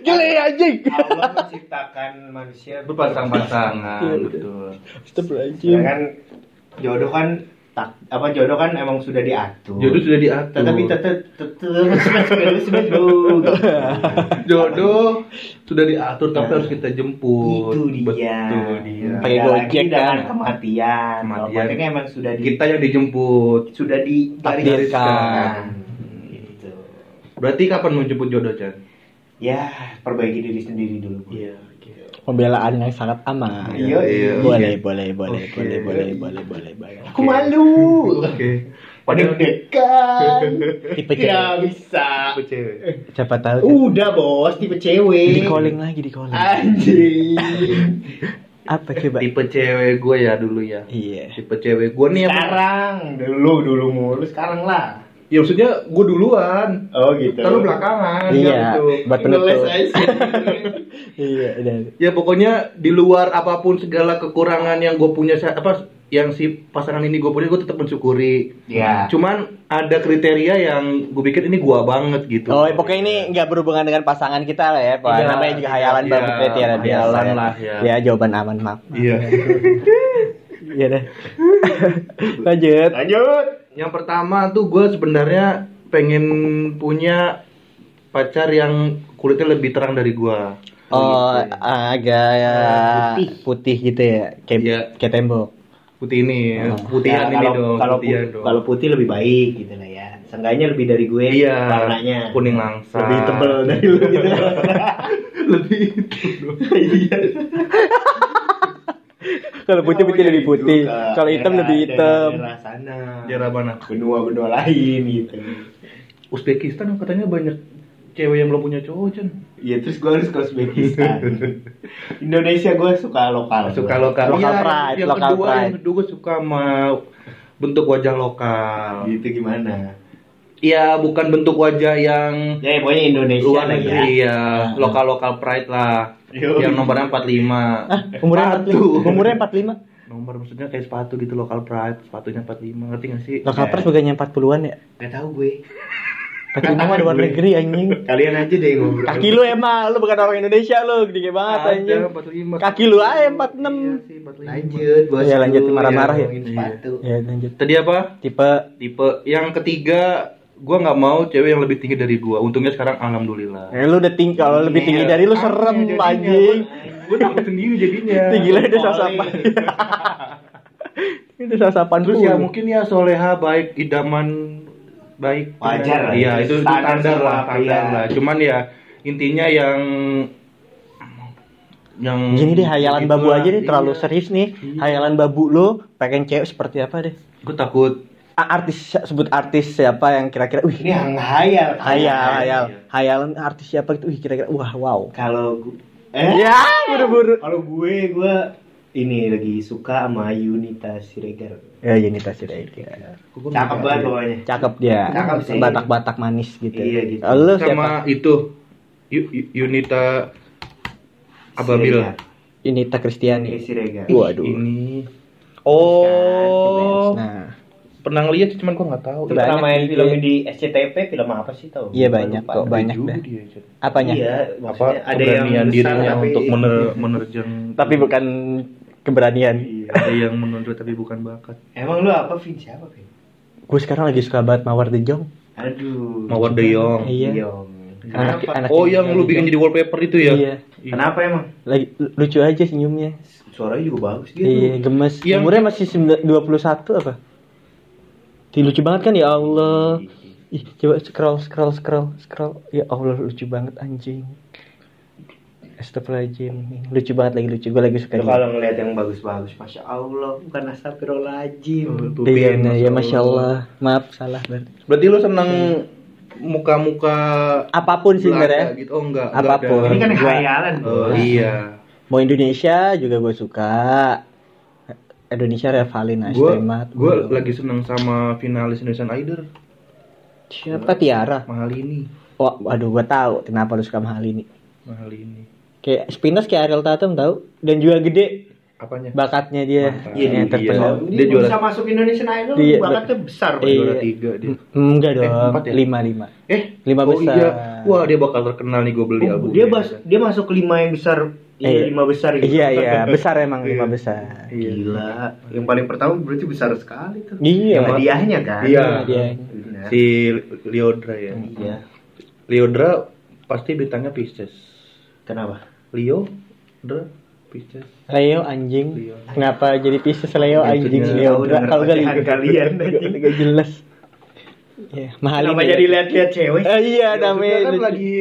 C: Geli anjing.
B: Allah menciptakan manusia
A: Berpasang-pasangan,
C: Iya,
A: betul.
C: Astagfirullahaladzim.
B: Ya kan jodoh kan tak apa jodoh kan emang sudah diatur.
A: Jodoh sudah diatur.
B: tetapi tetap tetap
A: Jodoh sudah diatur tapi harus kita jemput.
B: itu dia.
A: Betul dia.
C: Pakai Gojek
B: dengan
C: kan?
B: kematian.
A: Kematian.
B: emang sudah di
A: Kita yang dijemput.
B: sudah di. Gitu.
A: Berarti kapan mau jemput jodoh, Chan?
B: Ya, perbaiki diri sendiri dulu.
A: Iya.
C: Pembelaan yang sangat aman.
B: Iya, iya.
C: Boleh, boleh, boleh,
A: Oke.
C: boleh, boleh, boleh, boleh, boleh.
B: Aku malu.
A: Oke. Padahal
B: Deg-degan.
C: Tipe
B: Tidak
C: cewek.
B: bisa.
A: tipe cewek.
C: Siapa tahu?
B: Udah bos, tipe cewek.
C: Di calling lagi di calling.
B: Anjing.
C: Apa coba?
A: Tipe cewek gue ya dulu ya.
C: Iya.
A: Tipe cewek gue nih yang
B: Sekarang, dulu dulu mulu, sekarang lah.
A: Ya maksudnya gue duluan.
B: Oh gitu.
A: Lalu belakangan
C: Iya,
A: gitu.
C: buat penutup. Iya, udah.
A: Ya pokoknya di luar apa pun segala kekurangan yang gue punya apa yang si pasangan ini gue punya gue tetap mensyukuri.
B: Ya.
A: Cuman ada kriteria yang gue pikir ini gua banget gitu.
C: Oh, pokoknya ini nggak berhubungan dengan pasangan kita lah ya, Pak.
A: Iya,
C: Namanya juga hayalan
A: iya,
C: banget ya, tiada biasa.
A: hayalan
C: ya.
A: lah, ya.
C: Ya, jawaban aman, maaf.
A: Iya.
C: Iya deh. Lanjut.
B: Lanjut.
A: Yang pertama tuh gue sebenarnya pengen punya pacar yang kulitnya lebih terang dari gua.
C: Oh,
A: Gitu.
C: agak ya,
B: Putih.
C: putih gitu ya, kayak
A: Iya.
C: kayak tembok.
A: Putih ini,
C: Oh.
A: putihan
B: Ya,
A: ini
B: kalau,
A: dong,
B: Kalau
A: putihan
B: pu-
A: dong.
B: kalau putih lebih baik gitu lah ya. Seenggaknya lebih dari gue
A: iya,
B: warnanya.
A: kuning langsat.
B: Lebih tebel dari lu gitu.
A: lebih itu dong.
B: Iya.
C: Kalau putih putih lebih putih. Kalau hitam lebih hitam.
B: daerah sana
A: Daerah mana?
B: benua-benua lain gitu
A: Uzbekistan katanya banyak cewek yang belum punya cowok, Chan.
B: Iya terus gue harus ke Uzbekistan Indonesia gue suka lokal
A: Suka
B: gua.
A: lokal.
C: Lokal
A: Iya,
C: pride,
A: Yang
C: lokal
A: kedua,
C: pride.
A: yang kedua gue suka sama bentuk wajah lokal.
B: gitu gimana
A: Iya, bukan bentuk wajah yang
B: ya pokoknya Indonesia
A: luar
B: lah
A: negeri
B: ya
A: ya, lokal lokal pride lah. Yang nomornya 45.
C: Ah, umurnya
A: Sepatu.
C: 45. Umurnya 45.
A: Nomor maksudnya kayak sepatu gitu lokal pride, sepatunya 45. Ngerti gak sih?
C: Lokal pers bukannya 40-an ya?
B: Gak tau gue
C: 45 mah luar negeri anjing.
B: kalian aja deh ngobrol
C: Kaki lu emang, lu bukan orang Indonesia lu, gede banget anjing.
A: Ada 45.
C: Kaki lu aja 46.
A: Iya sih, 45.
B: lanjut bos
C: Iya, lanjut, marah-marah ya.
B: sepatu
C: Ya lanjut.
A: Tadi apa?
C: Tipe
A: Tipe yang ketiga gua nggak mau cewek yang lebih tinggi dari gua. Untungnya sekarang alhamdulillah.
C: Eh lu udah tinggi kalau lebih tinggi
B: Iya.
C: dari lu serem anjing.
A: Gue takut sendiri jadinya.
C: Tinggi lah udah sasapan. Itu sasapan
A: Terus ya mungkin ya soleha baik idaman baik
B: Wajar lah,
A: Iya,
B: itu
A: itu itu
B: standar
A: lah, standar lah. Cuman ya intinya yang yang
C: Gini deh hayalan babu aja deh terlalu
A: iya.
C: serius nih.
A: Iya.
C: Hayalan babu lu pengen cewek seperti apa deh?
A: Gue takut
C: Ah, artis sebut artis siapa yang kira-kira wih.
B: Ini yang hayal
C: hayal. Hayal. Hayalan artis siapa gitu wih kira-kira wah wow.
B: Kalau eh?
C: Ya buru-buru.
B: Kalau gue gue ini lagi suka sama Yunita Siregar.
C: Ya Yunita Siregar.
B: Cakep banget pokoknya.
C: Cakep dia.
B: Cakep sih.
C: batak-batak manis gitu.
B: Iya, gitu.
C: lu siapa?
A: sama itu Yu- Yu- Yunita.
C: Yunita
B: Yunita
C: Kristiani.
B: Siregar.
C: Waduh.
A: Ini. Oh,
C: nah
A: pernah lihat sih cuman gue nggak tahu.
C: Banyak
B: pernah main
C: nih,
B: film di SCTV film apa sih tau
C: Iya,
B: Gua
C: banyak kok, banyak dah.
A: Chan.
C: apanya
B: iya
A: apa
B: ada yang
A: dirinya
B: tapi
A: untuk mener menerjang
C: tapi bukan keberanian
B: Iya.
A: ada yang menonjol tapi bukan bakat
B: emang lu apa Vin siapa Vin
C: gue sekarang lagi suka banget Mawar The Jong
B: aduh
A: Mawar De Jong
C: Iya. Anak-
B: Kenapa?
C: anak-
A: oh yang lu bikin jadi wallpaper itu ya
C: iya
B: Kenapa emang?
C: lagi lucu aja senyumnya
B: Suaranya juga bagus gitu.
C: Iya, gemes.
A: Yang-
C: Umurnya masih 9 21 apa? Ih, lucu banget kan ya Allah. Ih, coba scroll scroll scroll scroll. Ya Allah lucu banget anjing. Astagfirullahaladzim Lucu banget lagi lucu Gue lagi suka
B: Lu kalau ngeliat yang bagus-bagus, masya Allah, bukan astagfirullahaladzim.
A: Tuh,
C: Iya, ya Masya Allah Maaf salah berarti
A: berarti lu seneng muka-muka
C: Apa pun sih
A: Belanda
C: sebenarnya
A: gitu oh enggak enggak
C: Apa pun.
A: ada.
B: Ini kan
C: Gua-
B: khayalan.
A: oh iya
C: Mau Indonesia juga gue suka Indonesia Revalin
A: gue
C: Astemat
A: gue lagi seneng sama finalis Indonesian Idol
C: Siapa Tiara?
A: mahal ini
C: Wah, waduh gue tahu kenapa lu suka mahal ini
A: mahal ini
C: Kayak Spinas kayak Ariel Tatum tahu dan juga gede
A: apanya
C: bakatnya dia
A: Mantap.
B: Iya,
C: yang
A: iya.
C: terpenuh.
B: Ini
A: Dia juara-
B: bisa masuk Indonesian Idol,
C: Iya,
B: bakatnya besar.
C: Iya.
A: juara tiga dia
C: Enggak
A: Eh,
C: dong,
A: empat ya?
C: lima lima.
A: eh
C: Lima
A: oh
C: besar.
A: iya wah dia bakal terkenal nih gue beli
B: Oh,
A: album
B: dia bas, dia masuk ke lima yang besar. Iya,
C: Iya.
B: lima besar gitu.
C: Iya iya, besar emang lima
A: Iya.
C: besar.
B: Gila. Yang paling pertama berarti besar sekali tuh.
C: Iya.
B: Hadiahnya kan?
A: Iya.
C: Dia.
B: Benar.
A: si Leodra ya
B: Iya.
A: Leodra pasti bintangnya Pisces
B: Kenapa?
A: Leo Dra Pisces
C: Leo anjing.
A: Leo.
C: Kenapa jadi Pisces Leo
A: Itunya.
C: anjing
B: Tahu
C: Leo?
B: denger
C: Kalau gak
B: ocehan kalian, anjing.
C: Gak jelas. Ya, mahal
B: Kenapa
C: ini
B: jadi
C: ya.
B: lihat-lihat cewek?
C: Eh, iya,
A: Ya,
C: namanya
A: maksudnya kan lagi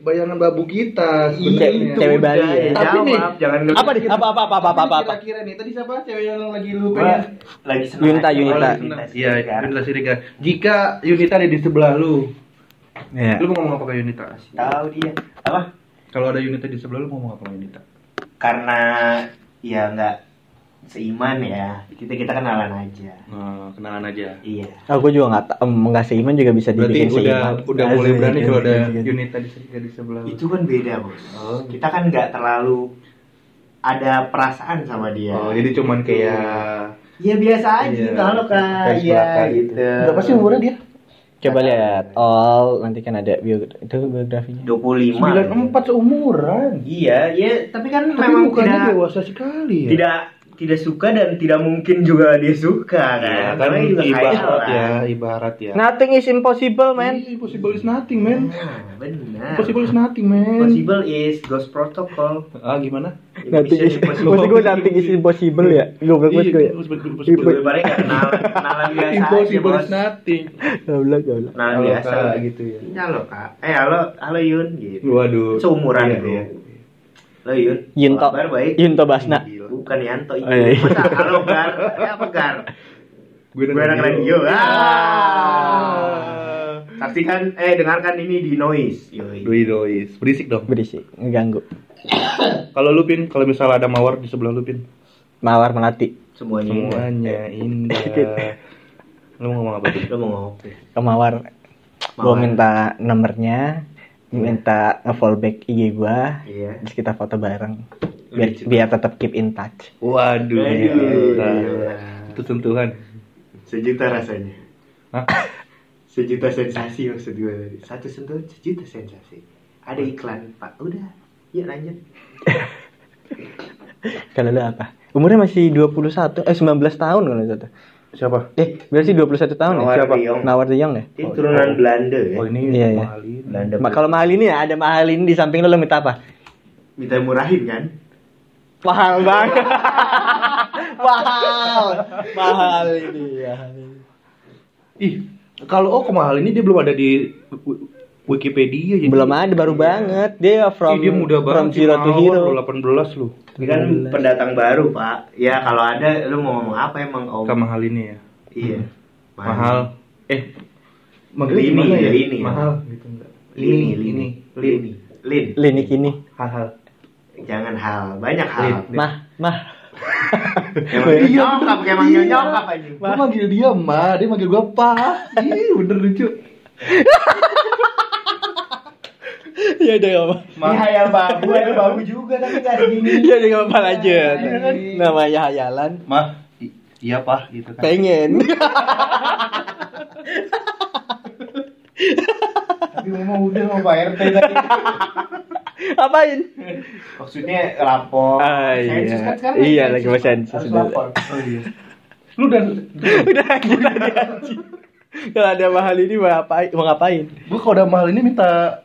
A: bayangan babu kita
C: Iya,
A: sebenarnya.
C: cewek
B: udah,
C: Bali ya.
A: Tapi nih,
B: jangan
C: Apa nih? Apa apa apa apa apa apa?
A: Kira-kira nih tadi siapa cewek yang lagi lu pengen?
B: lagi senang
C: Yunita,
B: aja.
C: Yunita.
B: Oh,
A: Iya. Yunita Siregar. Jika Yunita ada di sebelah lu,
C: Ya.
A: lu mau ngomong apa ke Yunita?
B: Tahu dia. Apa?
A: Kalau ada Yunita di sebelah lu mau ngomong apa ke Yunita?
B: Karena ya nggak seiman ya. Kita kita kenalan aja.
A: Nah, kenalan aja.
B: Iya.
C: Aku juga nggak em, nggak seiman juga bisa
A: Berarti
C: dibikin
A: udah
C: seiman.
A: udah mulai
C: Asik,
A: berani kalau ada
C: asik.
A: Yunita di, sebelah.
B: Itu kan beda bos.
A: Oh.
B: Kita kan nggak terlalu ada perasaan sama dia.
A: Oh, jadi cuman kayak
B: Iya biasa aja
A: Iya.
B: gitu. Halo kak.
A: Kayak
B: Iya
A: belakang
B: gitu.
A: Berapa sih umurnya dia?
C: Coba lihat all nanti kan ada biografi itu biografinya.
B: 25.
A: 94 seumuran.
B: Iya, iya, tapi kan
A: Tapi
B: memang tidak
A: dewasa sekali ya.
B: tidak tidak suka dan tidak mungkin juga dia suka
A: Iya,
B: kan.
A: kan
B: Namanya juga
A: ibarat ya, ibarat ya.
C: Nothing is impossible, man.
A: Iya, Possible is nothing, man.
B: Nah, benar.
A: Possible is nothing, man.
B: Possible is ghost protocol.
A: Ah, gimana?
C: Nothing is
B: Mission
C: Maksud gue nothing is impossible ya. Gue ya.
A: possible,
B: Lebih
A: possible.
B: baik ya kenalan, kenalan biasa
A: Impossible is nothing.
C: Goblok goblok.
B: Kenalan
A: Halo,
B: biasa
A: gitu ya.
B: Iya, Halo kak. Eh halo, halo Yun gitu.
A: Waduh.
B: Seumuran
A: Iya,
B: bro.
A: iya.
B: Halo Yun.
C: Yunto.
B: Kabar baik.
C: Yunto Basna.
A: Gila.
B: Bukan Yanto
C: Oh, iya, iya.
B: Masa halo Gar? Apa Gar?
A: Gue
B: anak radio. Ah. Saksikan eh dengarkan ini di noise. Yoi.
A: Doi doi, berisik dong.
C: berisik ngeganggu
A: Kalau lu pin, kalau misalnya ada mawar di sebelah lu pin,
C: mawar melati
B: Semuanya. indah.
A: semuanya indah. lu mau ngomong apa tuh?
B: Lo mau ngopi?
C: ke mawar gue minta nomornya minta nge-fallback IG gua
B: Iya.
C: terus kita foto bareng biar biar tetap keep in touch
A: Waduh,
B: Aduh.
A: Nah, itu sentuhan.
B: Sejuta rasanya.
A: Hah?
B: Sejuta sensasi maksud gue tadi. Satu sentuhan sejuta sensasi. Ada iklan, Pak. Udah. Yuk lanjut.
C: kalau lu apa umurnya masih 21 eh 19 tahun kalau itu
A: Siapa?
C: eh berarti 21 tahun
B: Mawar
C: ya siapa
B: Young.
C: Nawar the Young ya
B: Ini turunan Belanda ya.
A: Oh ini
C: Iya, iya.
A: Malin.
B: Belanda.
C: Ma- kalau mahal ini ya ada mahal ini di samping lu lu minta apa
B: Minta murahin kan?
C: Mahal banget mahal mahal ini ya
A: Ih, kalau oh kemahal ini dia belum ada di Wi- Wikipedia jadi.
C: belum ada baru banget dia from
A: Ih, dia muda
C: from
A: banget.
C: zero to hero
A: 18 lu.
B: Ini kan pendatang baru, Pak. Ya kalau ada lu mau ngomong apa emang Om?
A: Ke mahal ini ya.
B: Iya.
A: Mahal. Eh,
B: Lini,
A: gimana
B: ya, lini.
A: Mahal gitu enggak?
B: Lini, lini, lini, lin.
C: klinik ini
A: Hal-hal.
B: Jangan hal, banyak hal.
A: Lin.
C: mah mah
B: Emang
A: Iya,
B: nyokap, kayak manggil nyokap aja.
A: Gua manggil dia ma, dia manggil gua pa. Ih, bener lucu.
C: ya udah gak apa
B: Ini hayal babu, ada babu juga tapi gak ada gini.
C: ya udah gak apa
B: Iya kan?
C: namanya hayalan
A: Ma, iya pa gitu kan.
C: pengen
B: Tapi memang udah mau Pak RT tadi.
C: Apain
B: Maksudnya lapor.
C: Ah, iya.
B: Kan sekarang
C: Iya, lagi mau sensus,
B: Harus
C: udah.
B: lapor.
A: Oh iya. Lu dan
C: udah lanjut tadi kalau ada mahal ini mau ngapain mau ngapain
A: gua kalau udah mahal ini minta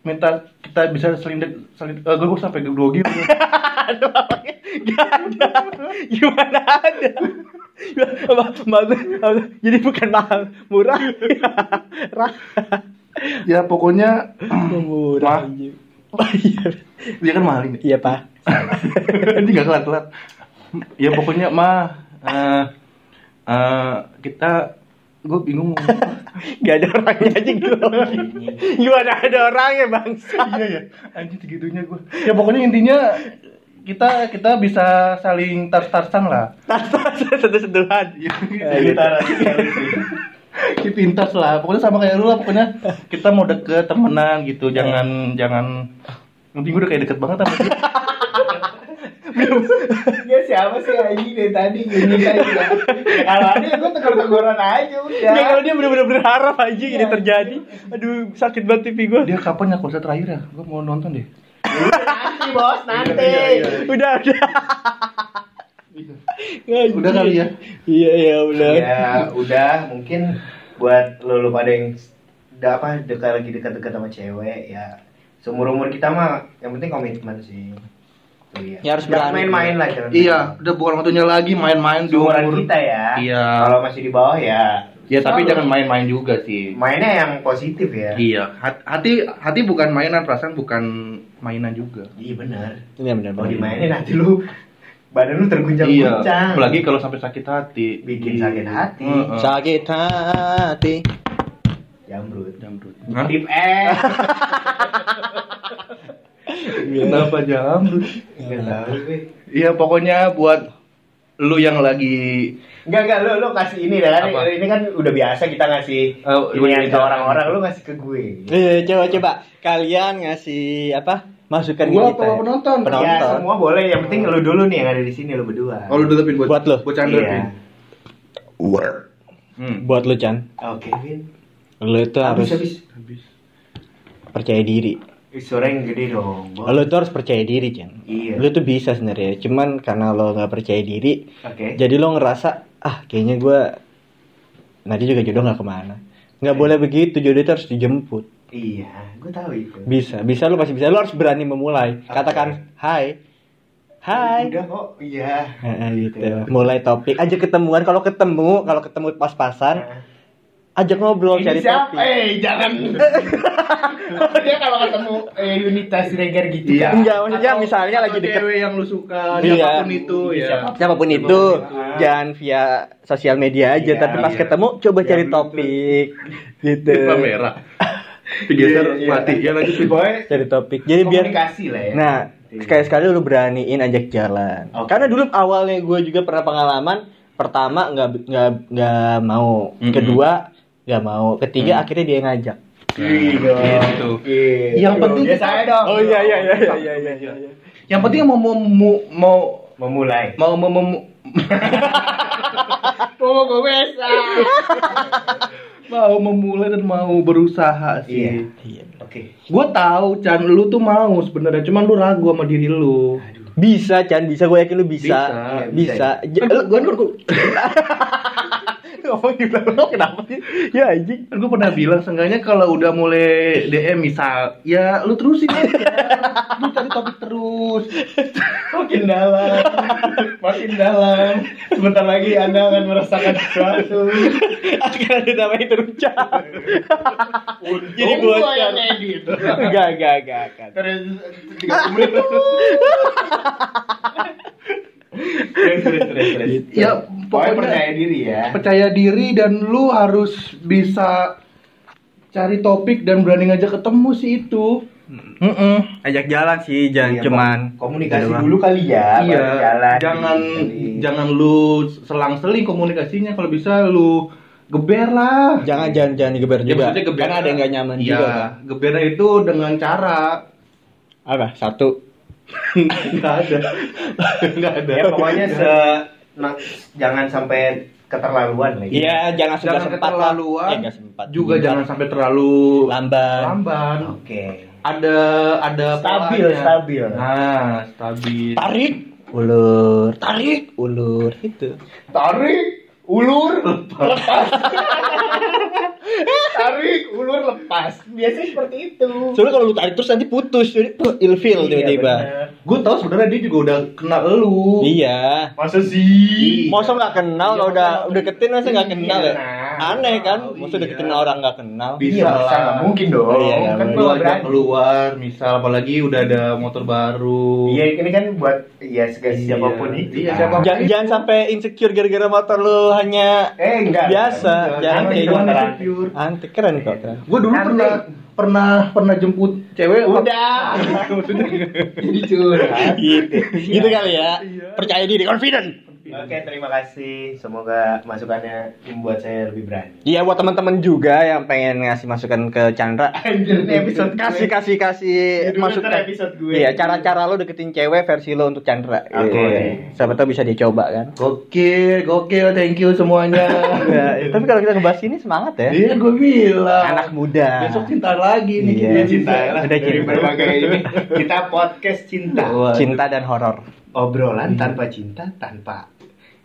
A: minta kita bisa saling de- saling eh, gua, gua sampai grogi gitu.
C: aduh apanya gak ada gimana ada apa, maksud, jadi bukan mahal murah Rah.
A: ya pokoknya
C: murah
A: Mah.
C: Oh, iya.
A: Dia kan mahal ini.
C: iya pak.
A: Ini gak kelat-kelat. Ya pokoknya mah eh eh, kita gue bingung
C: gak ada orangnya aja grogi gimana ada orangnya bangsa
A: iya ya anjing segitunya gue ya pokoknya intinya kita kita bisa saling tar tarsan lah.
C: Satu sentuhan
A: Iya,
C: gitu.
A: Kita pintas lah. Pokoknya sama kayak lu lah pokoknya. Kita mau deket temenan gitu. Jangan jangan. Nanti gue udah kayak deket banget sama dia.
B: Dia siapa sih anjing dari tadi? Gini tadi ya. Kalau ada ya gue tegur-teguran aja udah.
C: Ya kalau dia bener-bener berharap aja ini terjadi. Aduh sakit banget pipi gue
A: dia kapan ya? Konser terakhir ya? Gue mau nonton deh.
B: Nanti bos nanti.
A: Iya, iya, iya.
C: Udah udah.
A: Udah kali ya?
C: Iya iya udah.
B: Ya udah. Mungkin buat lo lo pada yang udah apa dekat lagi dekat-dekat sama cewek ya seumur umur kita mah yang penting komitmen sih. Tuh, ya.
C: Ya, harus
B: Jangan
C: berani.
B: main-main lah jangan.
A: iya udah bukan waktunya lagi main-main di umur
B: kita ya.
A: Iya.
B: Kalau masih di bawah ya.
A: ya tapi jangan main-main juga sih
B: mainnya yang positif ya.
A: Iya, hat- hati hati bukan mainan, perasaan bukan mainan juga.
B: Iya benar.
C: Ini bener
B: Kalau
C: bener
B: dimainin nanti lu badan lu terguncang-guncang.
A: Iya, apalagi kalau sampai sakit hati.
B: bikin sakit hati.
A: Heeh.
C: Sakit hati
B: Jamrut.
A: Jamrut.
B: Tip eh.
A: Kenapa jamrut?
B: Enggak tahu gue.
A: Iya, pokoknya buat lu yang lagi
B: Enggak enggak lu lu kasih ini dah kan.
A: Apa?
B: Ini kan udah biasa kita ngasih
A: Oh,
B: ini
A: iya,
B: ke
A: iya.
B: orang-orang lu ngasih ke gue.
C: Iya coba coba Kalian ngasih apa Masukan ke
A: Gua
C: kita
A: apa penonton?
C: Penonton.
B: Ya semua boleh, yang penting lu dulu nih yang ada di sini lu berdua.
A: Oh, lu dulu pin buat
C: Buat lu.
A: Buat Chandra
B: Iya.
A: pin. Hmm.
C: Buat lu Chan
B: Oke, Vin.
C: Lu itu harus
B: Habis habis.
A: Habis.
C: percaya diri
B: Suara yang gede dong.
C: Lu tuh harus percaya diri Chan
B: Iya.
C: Lu tuh bisa sebenarnya Cuman karena lo gak percaya diri
B: Oke.
C: Jadi lo ngerasa Ah kayaknya gue Nanti juga jodoh gak ke mana Nggak boleh begitu Jodoh itu harus dijemput
B: Iya, gue tahu itu.
C: Bisa Bisa lu pasti bisa Lu harus berani memulai Katakan Hai Hai
B: Udah kok. Iya.
C: Nah, gitu. Mulai topik aja ketemuan kalau ketemu kalau ketemu pas-pasan
B: Nah,
C: ajak ngobrol
B: Ini
C: cari
B: siapa?
C: topik.
B: Eh, jangan. Dia kalau ketemu eh, Yunita Siregar gitu
A: Iya.
B: kan.
C: Enggak, maksudnya
A: Atau-
C: misalnya
A: atau
C: lagi deket
A: cewek yang lu suka
C: Iya.
A: siapa pun itu ya
B: Siapa-
C: siapa pun itu
B: Ah.
C: jangan via sosial media aja
B: Iya,
C: tapi pas
A: iya.
C: ketemu coba
B: Iya,
C: cari topik gitu
A: merah digeser
B: Iya, iya.
A: mati ya lagi
B: Boy,
C: cari topik jadi biar
B: komunikasi lah ya.
C: nah
B: Iya.
C: sekali sekali lu beraniin ajak jalan
B: Oke.
C: karena dulu awalnya gue juga pernah pengalaman pertama nggak nggak nggak mau
A: Mm-mm.
C: kedua nggak mau ketiga
A: Mm.
C: akhirnya dia yang ngajak
B: Gitu.
A: Gitu.
B: Gitu.
A: Yang penting
B: ya
A: kita-
B: saya dong.
C: oh iya iya iya iya iya iya, iya.
A: yang penting mau mau mau mau
B: Memulai.
A: mau mau, mau-
B: gue bisa.
A: mau memulai dan mau berusaha sih.
B: Iya.
C: Iya.
B: Oke.
A: gue tahu Chan lu tuh mau sebenarnya. Cuman lu ragu sama diri lu.
C: Bisa Chan bisa. Gue yakin lu bisa.
A: Bisa,
C: bisa,
B: bisa.
C: Lu gue ngomong gitu lo kenapa sih? Ya anjing.
A: Gue pernah bilang seenggaknya kalau udah mulai DM misal ya lu terusin aja. Lu cari topik terus.
B: Makin dalam, makin dalam. Sebentar lagi Anda akan merasakan sesuatu.
C: akhirnya ditambahin terucap. Jadi bocor
B: yang edit.
C: enggak enggak enggak
B: Terus 30 menit. Terus, terus, terus, terus.
A: Ya,
B: pokoknya percaya diri ya.
A: percaya diri dan lu harus bisa cari topik dan berani ngajak ketemu sih itu. Mm-mm.
C: ajak jalan sih jangan
B: Iya,
C: cuman
B: komunikasi
C: Gitu
B: dulu kali ya,
A: iya
B: jalan.
A: jangan
B: Kali.
A: jangan lu selang-seling komunikasinya. Kalau bisa lu geber lah.
C: Jangan jangan jangan digeber
A: Ya,
C: juga.
A: maksudnya geber
C: karena ada yang gak nyaman
A: Iya,
C: juga kan
A: gebernya itu dengan cara
C: apa? Satu
A: nggak ada. Nggak ada.
B: Ya pokoknya se nah, jangan sampai keterlaluan lagi.
C: iya jangan sudah
A: jangan
C: sempat
A: keterlaluan.
C: Eh, nggak sempat.
A: Juga
C: Sempat.
A: jangan sampai terlalu
C: lamban.
A: lamban.
B: Oke.
A: ada ada
B: Stabil,
A: polanya.
B: stabil.
A: nah stabil.
C: Tarik. Ulur. Tarik. Ulur. Itu.
B: Tarik, ulur, lepas. Tarik, ulur, lepas. Biasanya seperti itu.
C: soalnya kalau lu tarik terus nanti putus jadi ilfeel
B: Iya,
C: tiba-tiba
A: gue tau sebenarnya dia juga udah kenal lu
C: iya
B: Masa sih?
C: masa nggak kenal
B: Iya,
C: kalau udah udah ketin masa nggak
B: Iya,
C: kenal ya
B: nah.
C: Aneh kan
A: Oh,
C: masa udah
A: iya.
C: orang nggak kenal
A: Bisa
B: Iya,
A: lah.
B: nggak mungkin dong.
C: Iya,
B: kan
A: ajak
B: berani.
A: keluar misal apalagi udah ada motor baru
B: Iya, ini kan buat ya segala
A: Iya.
B: siapa pun itu.
A: Iya,
B: kan.
A: siapa pun.
C: jangan, jangan sampai insecure gara-gara motor lu hanya
B: Eh, enggak.
C: biasa
B: enggak.
C: jangan kayak gitu
B: insecure.
C: anti keren kok keren
A: gue dulu pernah pernah pernah jemput cewek
B: Udah.
A: jadi curhat
C: gitu gitu kali ya
A: Iya.
C: percaya diri confident
B: Oke, terima kasih. Semoga masukannya membuat saya lebih berani.
C: Iya buat teman-teman juga yang pengen ngasih masukan ke Chandra.
B: Anjir, episode
C: kasih kasih kasih masukan.
B: episode gue.
C: Iya cara-cara lo deketin cewek versi lo untuk Chandra.
B: Oke.
C: Iya. Siapa tahu bisa dicoba kan.
A: gokil gokil thank you semuanya
C: Ya, tapi kalau kita ngebahas ini semangat ya.
A: iya gue bilang
C: Anak muda.
A: besok cinta lagi nih
C: Iya.
A: kita
B: cinta lah
C: Udah cinta.
B: berbagai ini. Kita podcast cinta.
C: Cinta dan horor.
B: Obrolan tanpa cinta, tanpa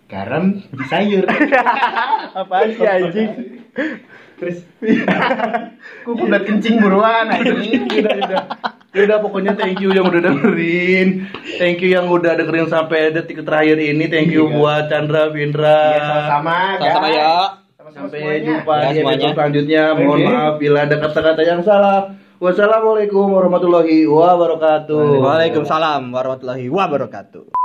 B: garam di sayur.
C: Apaan sih anjing?
B: Terus Gue udah kencing buruan anjing.
A: udah udah udah pokoknya thank you yang udah dengerin thank you yang udah dengerin sampai detik terakhir ini thank you
B: Iya.
A: buat Chandra Vindra
B: Iya, sama-sama.
C: Sama-sama
B: guys.
C: ya.
B: Sama-sama
A: sampai
B: semuanya.
A: jumpa
C: Ya,
A: di
C: semuanya.
A: episode selanjutnya mohon
B: Oke.
A: maaf bila ada kata-kata yang salah wassalamualaikum warahmatullahi wabarakatuh
C: Waalaikumsalam warahmatullahi wabarakatuh.